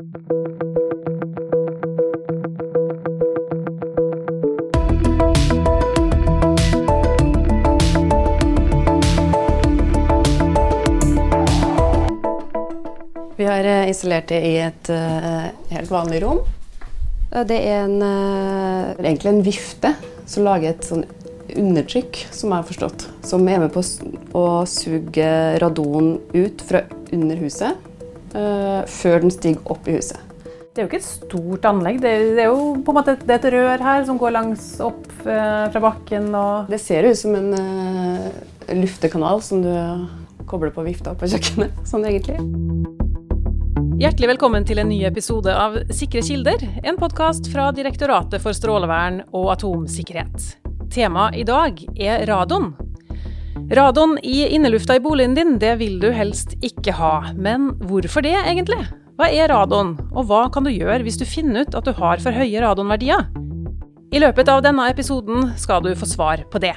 Vi har eh, isolert det i et eh, helt vanlig rom. Det er en, eh, egentlig en vifte som lager et sånn undertrykk, som jeg har forstått, som er med på å suge radon ut fra under huset før den stiger opp i huset. Det er jo ikke et stort anlegg. Det er, det er jo på en måte et, det er et rør her som går langs opp eh, fra bakken. og Det ser ut som en uh, luftekanal som du kobler på vifta på kjøkkenet, sånn egentlig. Hjertelig velkommen til en ny episode av Sikre kilder, en podkast fra Direktoratet for strålevern og atomsikkerhet. Temaet i dag er radon. Radon i innelufta i boligen din, det vil du helst ikke ha. Men hvorfor det, egentlig? Hva er radon, og hva kan du gjøre hvis du finner ut at du har for høye radonverdier? I løpet av denne episoden skal du få svar på det.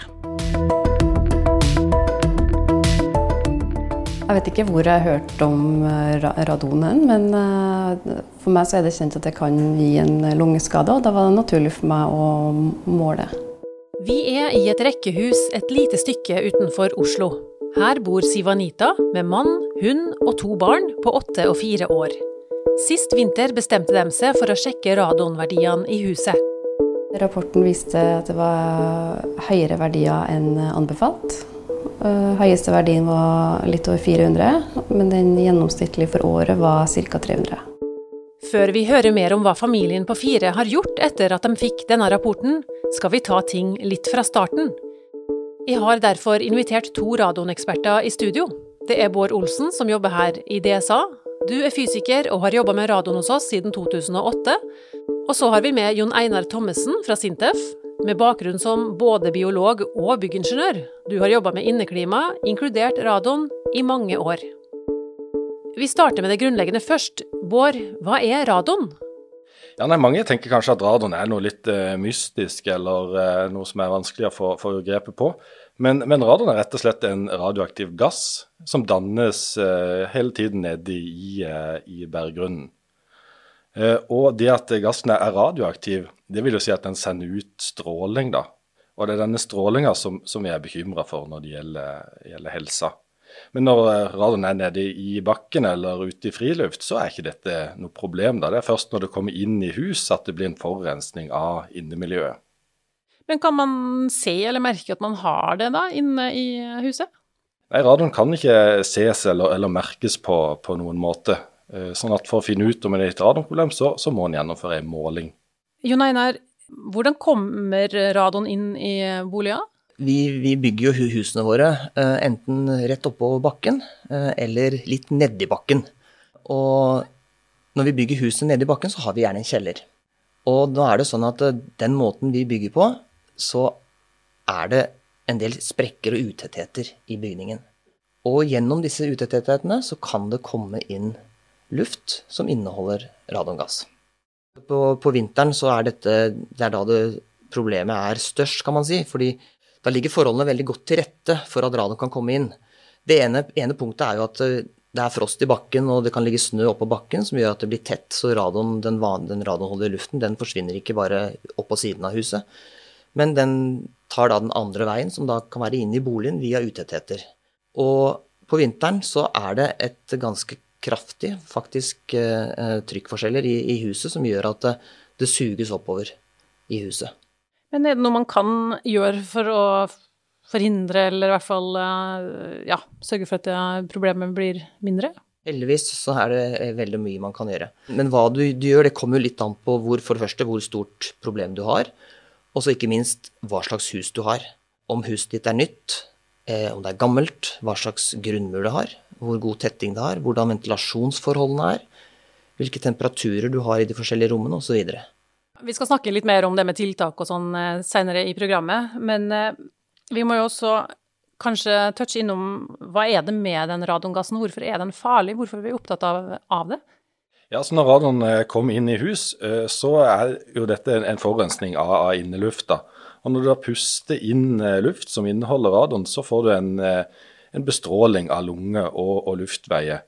Jeg vet ikke hvor jeg har hørt om eh, ra- radonen, men eh, for meg er det kjent at det kan gi en lungeskade, og da var det naturlig for meg å måle. Vi er i et rekkehus et lite stykke utenfor Oslo. Her bor Sivanita med mann, hund og to barn på åtte og fire år. Sist vinter bestemte de seg for å sjekke radonverdiene i huset. Rapporten viste at det var høyere verdier enn anbefalt. Eh, Høyeste verdien var litt over 400, men den gjennomsnittlige for året var ca. 300. Før vi hører mer om hva familien på fire har gjort etter at de fikk denne rapporten, skal vi ta ting litt fra starten. Jeg har derfor invitert to radoneksperter i studio. Det er Bård Olsen, som jobber her i DSA. Du er fysiker og har jobba med radioen hos oss siden 2008. Og så har vi med Jon Einar Thommessen fra Sintef, med bakgrunn som både biolog og byggingeniør. Du har jobba med inneklima, inkludert radioen, i mange år. Vi starter med det grunnleggende først. Bård, hva er radon? Ja, nei, Mange tenker kanskje at radon er noe litt uh, mystisk eller uh, noe som er vanskelig å få, få grepet på. Men, men radon er rett og slett en radioaktiv gass som dannes uh, hele tiden nede i, i berggrunnen. Og det at gassen er radioaktiv, det vil jo si at den sender ut stråling, da. Og det er denne strålinga som, som vi er bekymra for når det gjelder, gjelder helsa. Men når radioen radon er nede i bakken eller ute i friluft, så er ikke dette noe problem. da. Det er først når det kommer inn i hus at det blir en forurensning av innemiljøet. Men kan man se eller merke at man har det da inne i huset? Nei, Radon kan ikke ses eller, eller merkes på, på noen måte. Eh, Sånn at For å finne ut om det er et radonproblem, så, så må en gjennomføre en måling. Jon Einar, hvordan kommer radon inn i boliger? Vi, vi bygger jo husene våre eh, enten rett oppå bakken eh, eller litt nedi bakken. Og når vi bygger huset nedi bakken, så har vi gjerne en kjeller. Og da er det sånn at eh, den måten vi bygger på, så er det en del sprekker og utettheter i bygningen. Og gjennom disse utethetene så kan det komme inn luft som inneholder radongass. På, på vinteren så er dette Det er da det problemet er størst, kan man si. fordi da ligger forholdene veldig godt til rette for at radon kan komme inn. Det ene, ene punktet er jo at eh, det er frost i bakken, og det kan ligge snø oppå bakken som gjør at det blir tett, så radon, den, den radonholdige luften den forsvinner ikke bare opp på siden av huset. Men den tar da den andre veien, som da kan være inn i boligen via utettheter. Og på vinteren så er det et ganske kraftig faktisk eh, eh, trykkforskjeller i, i huset som gjør at det, det suges oppover i huset. Men er det noe man kan gjøre for å forhindre, eller i hvert fall eh, ja, sørge for at problemet blir mindre? Heldigvis så er det eh, veldig mye man kan gjøre. Men hva du, du gjør, det kommer jo litt an på hvor, for det første hvor stort problem du har, og så ikke minst hva slags hus du har. Om huset ditt er nytt, eh, om det er gammelt, hva slags grunnmur det har, hvor god tetting det har, hvordan ventilasjonsforholdene er, hvilke temperaturer du har i de forskjellige rommene osv. Vi skal snakke litt mer om det med tiltak og sånn eh, senere i programmet, men eh, vi må jo også kanskje touche innom hva er det med den radongassen, hvorfor er den farlig, hvorfor er vi opptatt av, av det? Ja, så Når radon eh, kommer inn i hus, så er jo dette en- en forurensning av, innelufta. Og Når du da puster inn luft som inneholder radon, så får du en, en bestråling av lunge og, og luftveier.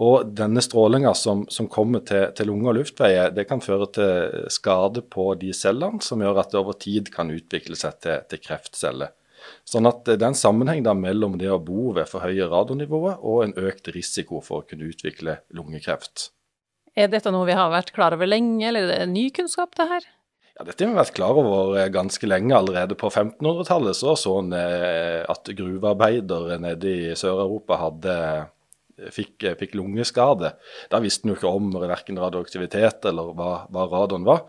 Og denne strålinga som, som, kommer til, til lunge og luftveier, det kan føre til skade på de cellene, som gjør at det over tid kan utvikle seg til, til kreftceller. Sånn at det er en sammenheng mellom det å bo ved for høye radonnivåer og en økt risiko for å kunne utvikle lungekreft. Er dette noe vi har vært klar over lenge, eller er det ny kunnskap det her? Ja, Dette har vi vært klar over eh, ganske lenge. Allerede på 1500-tallet så så en eh, at gruvearbeidere nede i Sør-Europa hadde fikk, fikk, lungeskade. Da visste en jo ikke om verken radioaktivitet eller hva, hva radon var.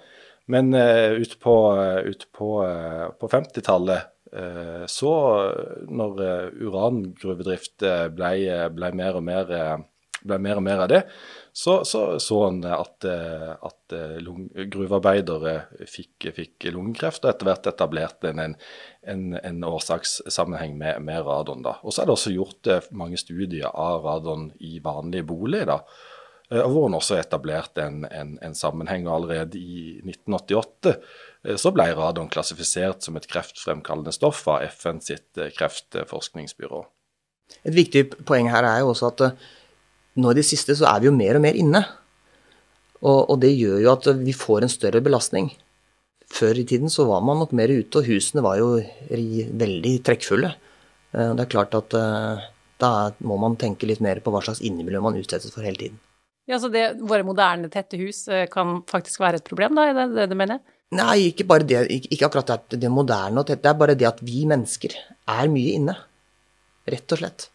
Men uh, ut på, ut på, uh, på 50-tallet, uh, så når urangruvedrift ble, ble, mer og mer, ble mer og mer av det, så så, så han at, at gruvearbeidere fikk, fikk, lungekreft, og etter hvert etablerte en, en, en, en årsakssammenheng med, med radon. Da. Og så er det også gjort mange studier av radon i vanlige boliger. da, hvor en også etablerte en, en, en, sammenheng. og Allerede i 1988 så ble radon klassifisert som et kreftfremkallende stoff av FN sitt kreftforskningsbyrå. Et viktig poeng her er jo også at nå i det siste så er vi jo mer og mer inne. Og, og, det gjør jo at vi får en større belastning. Før i tiden så var man nok mer ute, og husene var jo veldig trekkfulle. Eh, det er klart at eh, da må man tenke litt mer på hva slags innemiljø man utsettes for hele tiden. Ja, Så det, våre moderne, tette hus eh, kan faktisk være et problem, da? Er det det du mener? Nei, ikke bare det. Ikke akkurat det, det moderne og tette. Det er bare det at vi mennesker er mye inne. Rett og slett.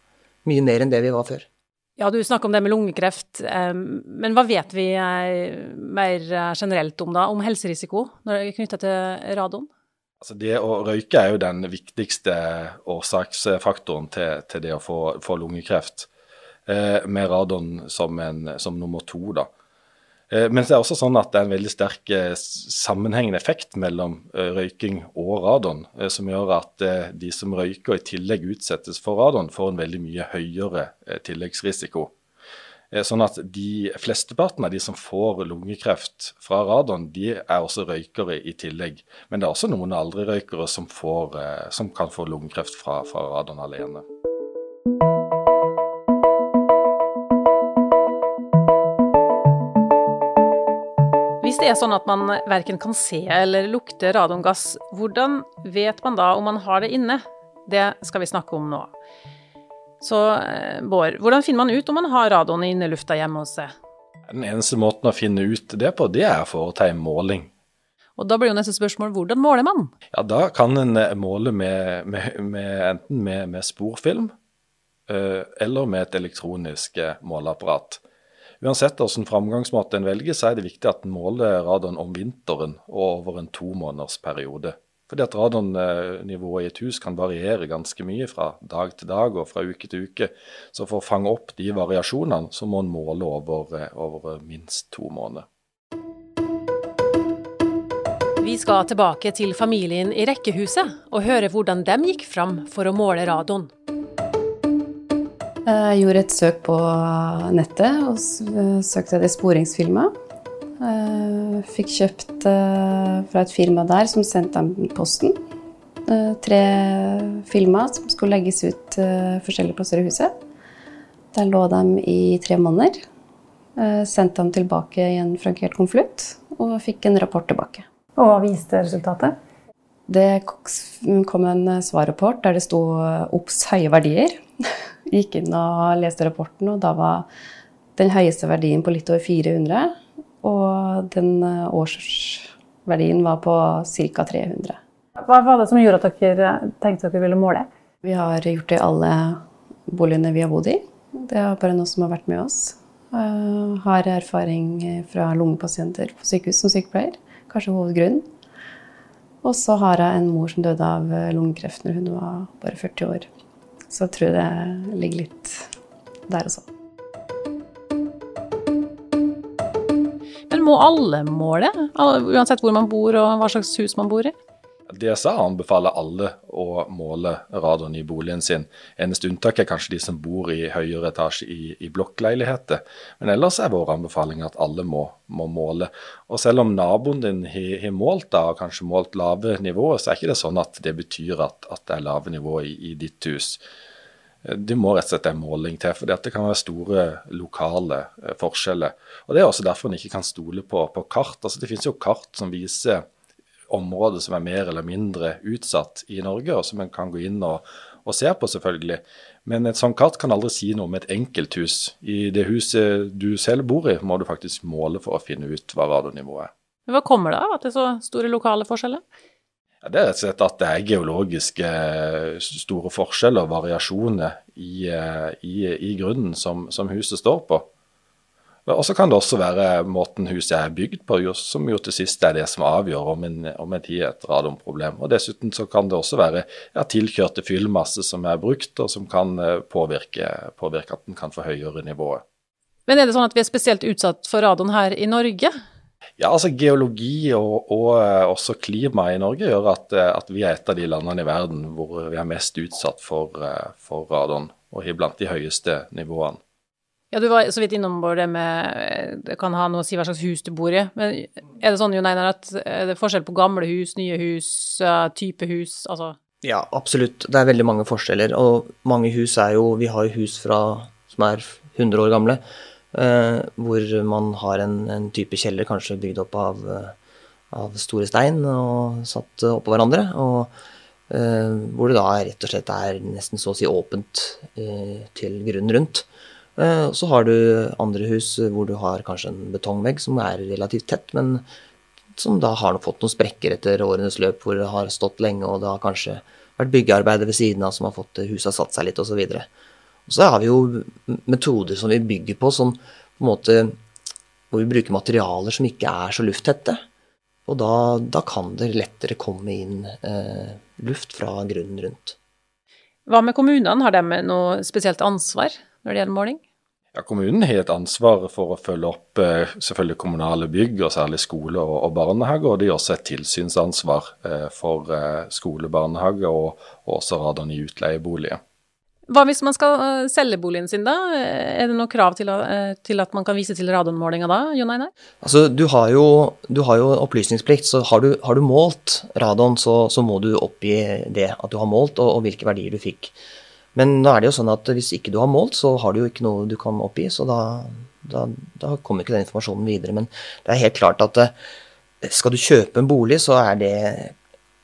Mye mer enn det vi var før. Ja, du snakker om det med lungekreft, men hva vet vi mer generelt om da, om helserisiko er knytta til radon? Altså det å røyke er jo den viktigste årsaksfaktoren til, til det å få, få lungekreft, eh, med radon som, en, som nummer to. da. Eh, men det er også sånn at det er en veldig sterk eh, sammenhengende effekt mellom eh, røyking og radon, som gjør at de som røyker i tillegg utsettes for radon, får en veldig mye høyere tilleggsrisiko. Sånn at de Flesteparten av de som får lungekreft fra radon, de er også røykere i tillegg. Men det er også noen aldri-røykere som, som, kan få lungekreft fra, fra radon alene. Det er sånn at man verken kan se eller lukte radongass, hvordan vet man da om man har det inne? Det skal vi snakke om nå. Så eh, Bård, hvordan finner man ut om man har radon i innelufta hjemme hos seg? Den eneste måten å finne ut det på, det er å foreta en måling. Og Da blir jo neste spørsmål hvordan måler man? Ja, Da kan en eh, måle med, med, med, enten med, sporfilm øh, eller med et elektronisk måleapparat. Uansett hvilken framgangsmåte en velger, så er det viktig at en måler radon om vinteren og over en to måneders periode. Fordi at radonnivået i et hus kan variere ganske mye fra dag til dag og fra uke til uke. Så for å fange opp de variasjonene, så må en måle over, eh, over minst to måneder. Vi skal tilbake til familien i rekkehuset og høre hvordan de gikk fram for å måle radon. Jeg gjorde et søk på nettet og eh, søkte etter sporingsfilmer. Eh, fikk kjøpt eh, fra et firma der som sendte dem posten. Tre filmer som skulle legges ut forskjellige plasser i huset. Der lå de i tre måneder. Sendte dem tilbake i en frankert konvolutt og fikk en rapport tilbake. Og hva viste resultatet? Det kom en svarrapport der det sto 'obs høye verdier'. Gikk inn og leste rapporten, og da var den høyeste verdien på litt over 400. Og den eh, årsverdien var på ca. 300. Hva var det som gjorde at dere tenkte dere ville måle? Vi har gjort det i alle boligene vi har bodd i. Det er bare noe som har vært med oss. Jeg har erfaring fra lungepasienter på sykehus som sykepleier. Kanskje hovedgrunnen. Og så har jeg en mor som døde av lungekreft når hun var bare 40 år. Så jeg tror det ligger litt der også. Men må alle måle, uansett hvor man bor og hva slags hus man bor i? DSA anbefaler alle å måle radon i boligen sin. Eneste unntak er kanskje de som bor i høyere etasje i, i blokkleiligheter. Men ellers er vår anbefaling at alle må, må måle. Og selv om naboen din har målt da, og kanskje målt lave nivåer, så er ikke det sånn at det betyr at, at det er lave nivåer i, i ditt hus. Det må rett og slett en måling til, for det kan være store lokale forskjeller. Og Det er også derfor en ikke kan stole på, på kart. Altså Det finnes jo kart som viser områder som er mer eller mindre utsatt i Norge, og som en kan gå inn og, og se på, selvfølgelig. Men et sånt kart kan aldri si noe om et enkelthus. I det huset du selv bor i, må du faktisk måle for å finne ut hva radionivået er. Hva kommer det av at det er så store lokale forskjeller? Ja, det er rett og slett at det er geologiske eh, store forskjeller og variasjoner i, eh, i, i grunnen som, som, huset står på. Og så kan det også være måten huset er bygd på, som jo til sist er det som avgjør om en, om en tid et radonproblem. Og Dessuten så kan det også være ja, tilkjørte fyllmasse som er brukt, og som kan eh, påvirke, påvirke at den kan få høyere nivået. Men er det sånn at vi er spesielt utsatt for radon her i Norge? Ja, altså Geologi og, og eh, også klimaet i Norge gjør at, eh, at, vi er et av de landene i verden hvor vi er mest utsatt for, for radon, og iblant blant de høyeste nivåene. Ja, Du var så vidt innom det med Det kan ha noe å si hva slags hus du bor i. Men er det sånn Jon Einar, at er det forskjell på gamle hus, nye hus, type hus? altså? Ja, absolutt. Det er veldig mange forskjeller. Og mange hus er jo Vi har jo hus fra, som er 100 år gamle. Eh, hvor man har en, en, type kjeller kanskje bygd opp av, eh, av store stein og satt oppå hverandre. og Uh, hvor det da rett og slett er nesten så å si åpent uh, til grunnen rundt. Uh, så har du andre hus hvor du har kanskje en betongvegg som er relativt tett, men som da har fått noen sprekker etter årenes løp, hvor det har stått lenge, og det har kanskje vært byggearbeider ved siden av som har fått huset satt seg litt, osv. Og så har vi jo metoder som vi bygger på, som på en måte hvor vi bruker materialer som ikke er så lufttette. Og da, da kan det lettere komme inn eh, luft fra grunnen rundt. Hva med kommunene, har de noe spesielt ansvar når det gjelder måling? Ja, Kommunen har et ansvar for å følge opp eh, selvfølgelig kommunale bygg, og særlig skole og, og barnehage. Og de har også et tilsynsansvar eh, for eh, skole, barnehage og, og også radon i utleieboliger. Hva hvis man skal selge boligen sin, da? Er det noe krav til, til at man kan vise til radonmålinga da, Jon Einar? Altså, du har jo, du har jo opplysningsplikt, så har du, har du målt radon, så, så, må du oppgi det at du har målt, og, og, hvilke verdier du fikk. Men nå er det jo sånn at hvis ikke du har målt, så har du jo ikke noe du kan oppgi, så da, da, da kommer ikke den informasjonen videre. Men det er helt klart at eh, skal du kjøpe en bolig, så er det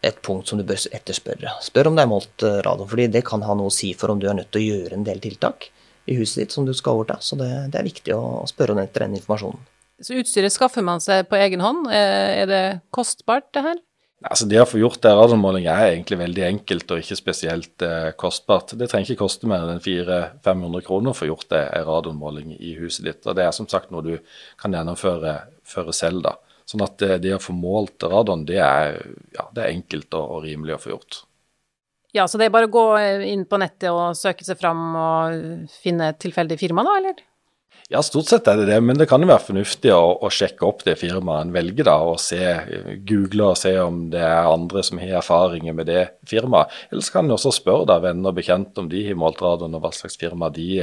et punkt som du bør etterspørre. Spør om det er målt eh, radon, fordi det kan ha noe å si for om du er nødt til å gjøre en del tiltak i huset ditt som du skal overta. Så det, det er viktig å spørre etter den informasjonen. Så utstyret skaffer man seg på egen hånd. Eh, er det kostbart, det her? Altså Det å få gjort det radonmåling er egentlig veldig enkelt og ikke spesielt eh, kostbart. Det trenger ikke koste mer enn 400-500 kroner å få gjort en radonmåling i huset ditt. Og Det er som sagt noe du kan gjennomføre selv. da. Sånn at det, det å få målt radon, det er, ja, det er enkelt og, og, rimelig å få gjort. Ja, så det er bare å gå inn på nettet og søke seg fram og finne et tilfeldig firma, da, eller? Ja, stort sett er det det, men det kan jo være fornuftig å, å sjekke opp det firmaet en velger, da, og se, google og se om det er andre som har erfaringer med det firmaet. Ellers kan en også spørre da, venner og bekjente om de har målt radon, og hva slags firma de,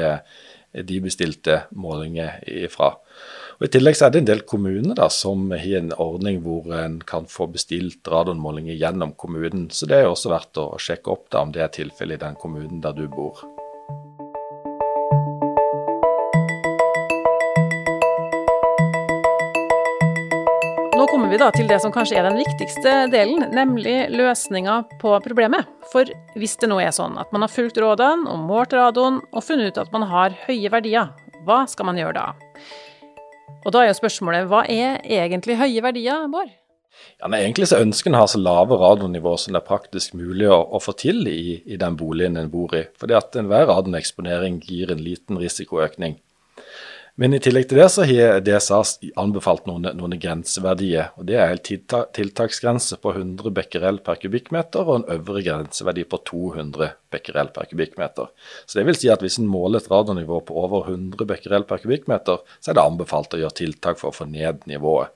de bestilte målinger ifra. Og I tillegg så er det en del kommuner da, som har en ordning hvor en kan få bestilt radonmålinger gjennom kommunen. Så det er jo også verdt å sjekke opp da, om det er tilfellet i den kommunen der du bor. Kommer vi da til det som kanskje er den viktigste delen, nemlig løsninga på problemet. For hvis det nå er sånn at man har fulgt rådene og målt radon og funnet ut at man har høye verdier, hva skal man gjøre da? Og da er jo spørsmålet, hva er egentlig høye verdier, Bård? Ja, men Egentlig så ønsker en å ha så lave radonivå som det er praktisk mulig å, å få til i, i, den boligen en bor i. Fordi at enhver radioneksponering gir en liten risikoøkning. Men i tillegg til det så har DSA anbefalt noen, noen grenseverdier. og Det er en tiltaksgrense på 100 becquerel per kubikkmeter og en øvre grenseverdi på 200 becquerel per kubikkmeter. Så det vil si at Hvis en måler et radionivå på over 100 becquerel per kubikkmeter, så er det anbefalt å gjøre tiltak for å få ned nivået.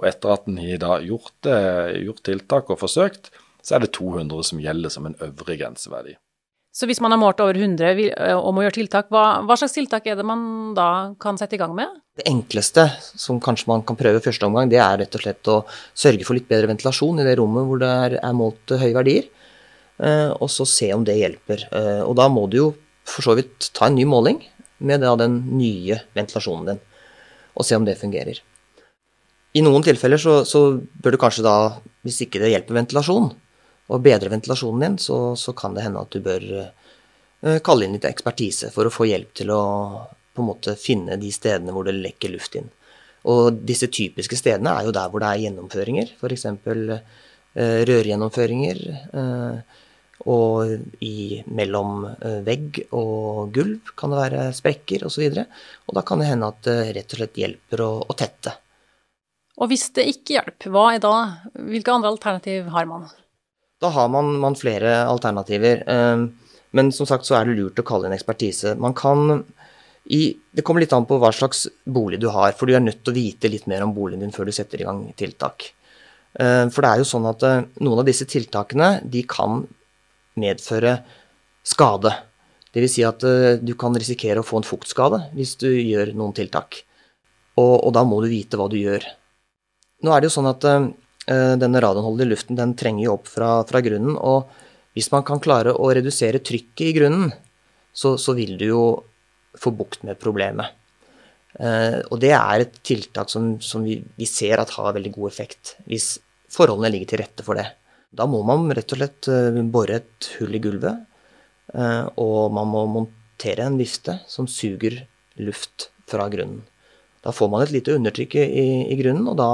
Og Etter at en har gjort, gjort tiltak og forsøkt, så er det 200 som gjelder som en øvre grenseverdi. Så hvis man har målt over 100 om å gjøre tiltak, hva, hva, slags tiltak er det man da kan sette i gang med? Det enkleste som kanskje man kan prøve første omgang, det er rett og slett å sørge for litt bedre ventilasjon i det rommet hvor det er, er målt høye verdier, eh, og så se om det hjelper. Eh, og da må du jo for så vidt ta en ny måling med den nye ventilasjonen din, og se om det fungerer. I noen tilfeller så, så bør du kanskje da, hvis ikke det hjelper ventilasjon, og bedre ventilasjonen din, så, så kan det hende at du bør uh, kalle inn litt ekspertise for å få hjelp til å på en måte finne de stedene hvor det lekker luft inn. Og disse typiske stedene er jo der hvor det er gjennomføringer, f.eks. Uh, rørgjennomføringer. Uh, og i, mellom eh, vegg og gulv kan det være sprekker osv. Og, så og da kan det hende at det rett og slett hjelper å, å tette. Og hvis det ikke hjelper, hva er da, hvilke andre alternativ har man? Da har man, man flere alternativer. Eh, men som sagt så er det lurt å kalle inn ekspertise. Man kan i, det kommer litt an på hva slags bolig du har, for du er nødt til å vite litt mer om boligen din før du setter i gang tiltak. Eh, for det er jo sånn at noen av disse tiltakene de kan medføre skade. Dvs. Si at uh, du kan risikere å få en fuktskade hvis du gjør noen tiltak. Og, og, da må du vite hva du gjør. Nå er det jo sånn at uh, denne i luften den trenger jo opp fra, fra, grunnen. Og hvis man kan klare å redusere trykket i grunnen, så, så vil du jo få bukt med problemet. Uh, og det er et tiltak som, som vi, vi, ser at har veldig god effekt, hvis forholdene ligger til rette for det. Da må man rett og slett eh, bore et hull i gulvet, eh, og man må montere en vifte som suger luft fra grunnen. Da får man et lite undertrykk i, i grunnen, og da,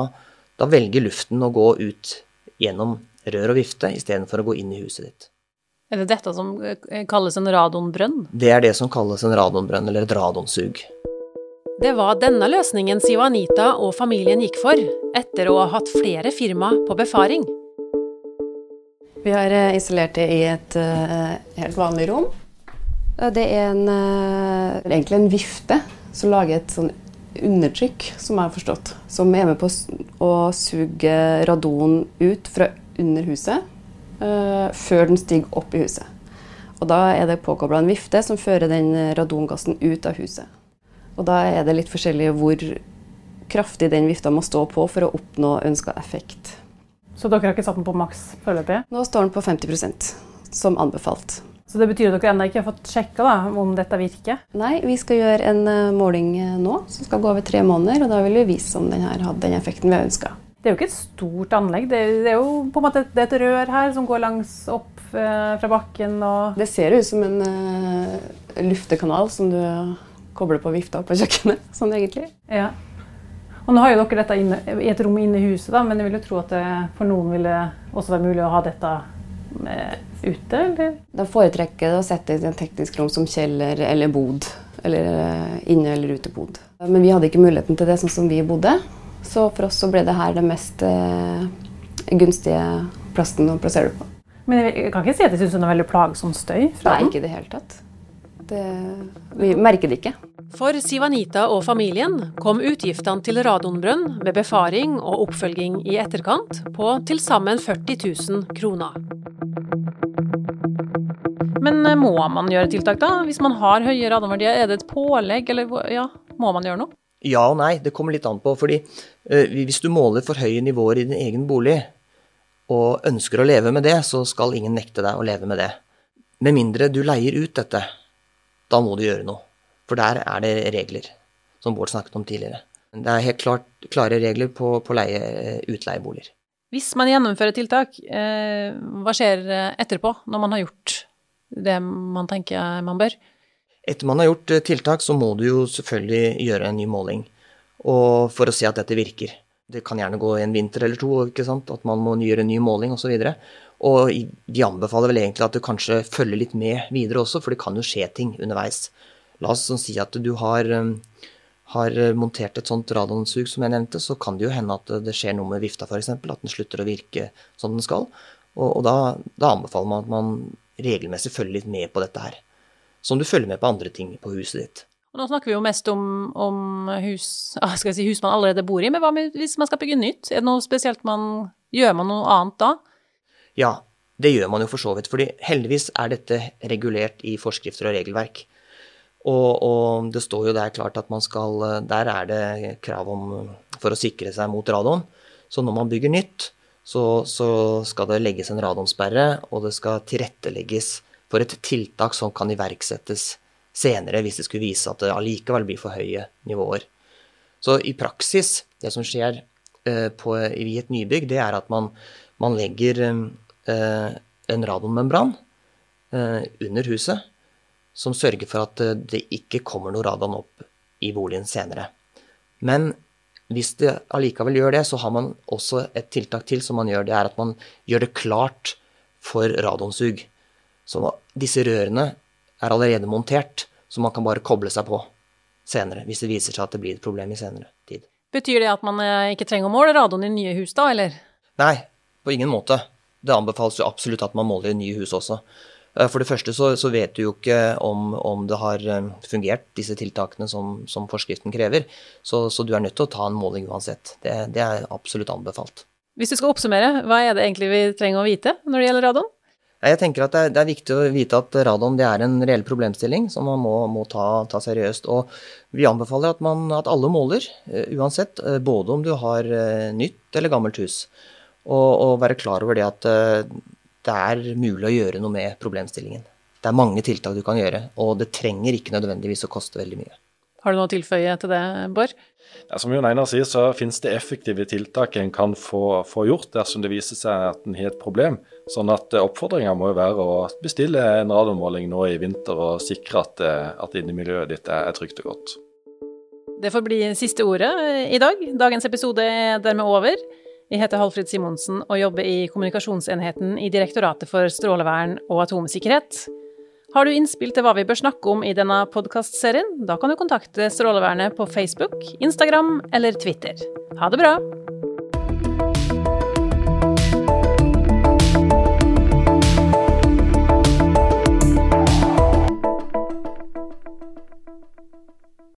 da, velger luften å gå ut gjennom rør og vifte istedenfor å gå inn i huset ditt. Er det dette som eh, kalles en radonbrønn? Det er det som kalles en radonbrønn, eller et radonsug. Det var denne løsningen Siv Anita og familien gikk for, etter å ha hatt flere firma på befaring. Vi har eh, isolert det i et uh, helt vanlig rom. Det er en, egentlig en vifte som lager et sånn undertrykk, som jeg har forstått. Som er med på å suge radon ut fra under huset uh, før den stiger opp i huset. Og Da er det påkobla en vifte som fører den radongassen ut av huset. Og Da er det litt forskjellig hvor kraftig den vifta må stå på for å oppnå ønska effekt. Så dere har ikke satt den på maks foreløpig? Nå står den på 50% som anbefalt. Så det betyr at dere ennå ikke har fått sjekka om dette virker? Nei, vi skal gjøre en eh, måling eh, nå som skal gå over tre måneder. og Da vil vi vise om den hadde den effekten vi ønska. Det er jo ikke et stort anlegg. Det er, det er jo på en måte et, et, rør her som går langs opp eh, fra bakken. Og det ser ut som en uh, luftekanal som du kobler på vifta på kjøkkenet. Sånn egentlig. Ja. Og nå har jo dere dette inne, i et rom inne i huset, da, men jeg vil jo tro at det for noen ville også være mulig å ha dette ute? eller? Da foretrekker jeg å sette i et teknisk rom som kjeller eller bod. Eller eh, inne- eller utebod. Men vi hadde ikke muligheten til det sånn som vi bodde. Så for oss så ble det her den mest eh, gunstige plassen å plassere det på. Men jeg kan ikke si at jeg syns det er veldig plagsom støy? fra Nei, ikke i det hele tatt. Det, vi merker det ikke. For Sivanita og familien kom utgiftene til radonbrønn med befaring og oppfølging i etterkant på til sammen 40 000 kroner. Men eh, må man gjøre tiltak, da? Hvis man har høye radonverdier, er det et pålegg, eller ja, må man gjøre noe? Ja og nei, det kommer litt an på. fordi uh, hvis du måler for høye nivåer i din egen bolig, og ønsker å leve med det, så skal ingen nekte deg å leve med det. Med mindre du leier ut dette. Da må du gjøre noe. For der er det regler, som Bård snakket om tidligere. Det er helt klart, klare regler på, på leie, eh, utleieboliger. Hvis man gjennomfører tiltak, eh, hva skjer eh, etterpå, når man har gjort det man tenker man bør? Etter man har gjort eh, tiltak, så må du jo selvfølgelig gjøre en ny måling. Og for å se at dette virker. Det kan gjerne gå en vinter eller to, ikke sant? at man må gjøre en ny måling osv. Og, så og de anbefaler vel egentlig at du kanskje følger litt med videre også, for det kan jo skje ting underveis. La oss sånn si at du har, um, har, montert et sånt radonsug som jeg nevnte, så kan det jo hende at det skjer noe med vifta f.eks., at den slutter å virke som den skal. Og, og da, da, anbefaler man at man regelmessig følger litt med på dette her. Som du følger med på andre ting på huset ditt. Og nå snakker vi jo mest om, om hus, ah, si, hus man allerede bor i, men hva med hvis man skal bygge nytt? Er det noe spesielt man Gjør man noe annet da? Ja, det gjør man jo for så vidt. fordi heldigvis er dette regulert i forskrifter og regelverk. Og, og, det står jo der klart at man skal Der er det krav om for å sikre seg mot radon. Så når man bygger nytt, så, så skal det legges en radonsperre, og det skal tilrettelegges for et tiltak som kan iverksettes senere hvis det skulle vise at det allikevel blir for høye nivåer. Så i praksis, det som skjer eh, på, i et nybygg, det er at man, man legger eh, en radonmembran eh, under huset som sørger for at eh, det ikke kommer noe radon opp i boligen senere. Men hvis det allikevel gjør det, så har man også et tiltak til som man gjør. Det er at man gjør det klart for radonsug. Så disse rørene er allerede montert, så man kan bare koble seg på senere hvis det viser seg at det blir et problem i senere tid. Betyr det at man eh, ikke trenger å måle radon i nye hus da, eller? Nei, på ingen måte. Det anbefales jo absolutt at man måler i nye hus også. Eh, for det første så, så vet du jo ikke om, om, det har eh, fungert, disse tiltakene som, som forskriften krever. Så, så, du er nødt til å ta en måling uansett. Det, det, er absolutt anbefalt. Hvis du skal oppsummere, hva er det egentlig vi trenger å vite når det gjelder radon? Jeg tenker at det er, det er viktig å vite at radon det er en reell problemstilling som man må, må ta, ta, seriøst. Og vi anbefaler at, man, at alle måler, eh, uansett, både om du har nytt eller gammelt hus. Og, og være klar over det at det er mulig å gjøre noe med problemstillingen. Det er mange tiltak du kan gjøre, og det trenger ikke nødvendigvis å koste veldig mye. Har du noe å tilføye til det, Bård? Ja, som Jon Einar sier, så finnes det effektive tiltak en kan få, få, gjort dersom det viser seg at en har et problem. Sånn at eh, oppfordringa må jo være å bestille en radiomåling nå i vinter og sikre at, eh, at innemiljøet ditt er trygt og godt. Det får bli siste ordet i dag. Dagens episode er dermed over. Jeg heter Halfrid Simonsen og jobber i kommunikasjonsenheten i Direktoratet for strålevern og atomsikkerhet. Har du innspill til hva vi bør snakke om i denne podkastserien, da kan du kontakte Strålevernet på Facebook, Instagram eller Twitter. Ha det bra!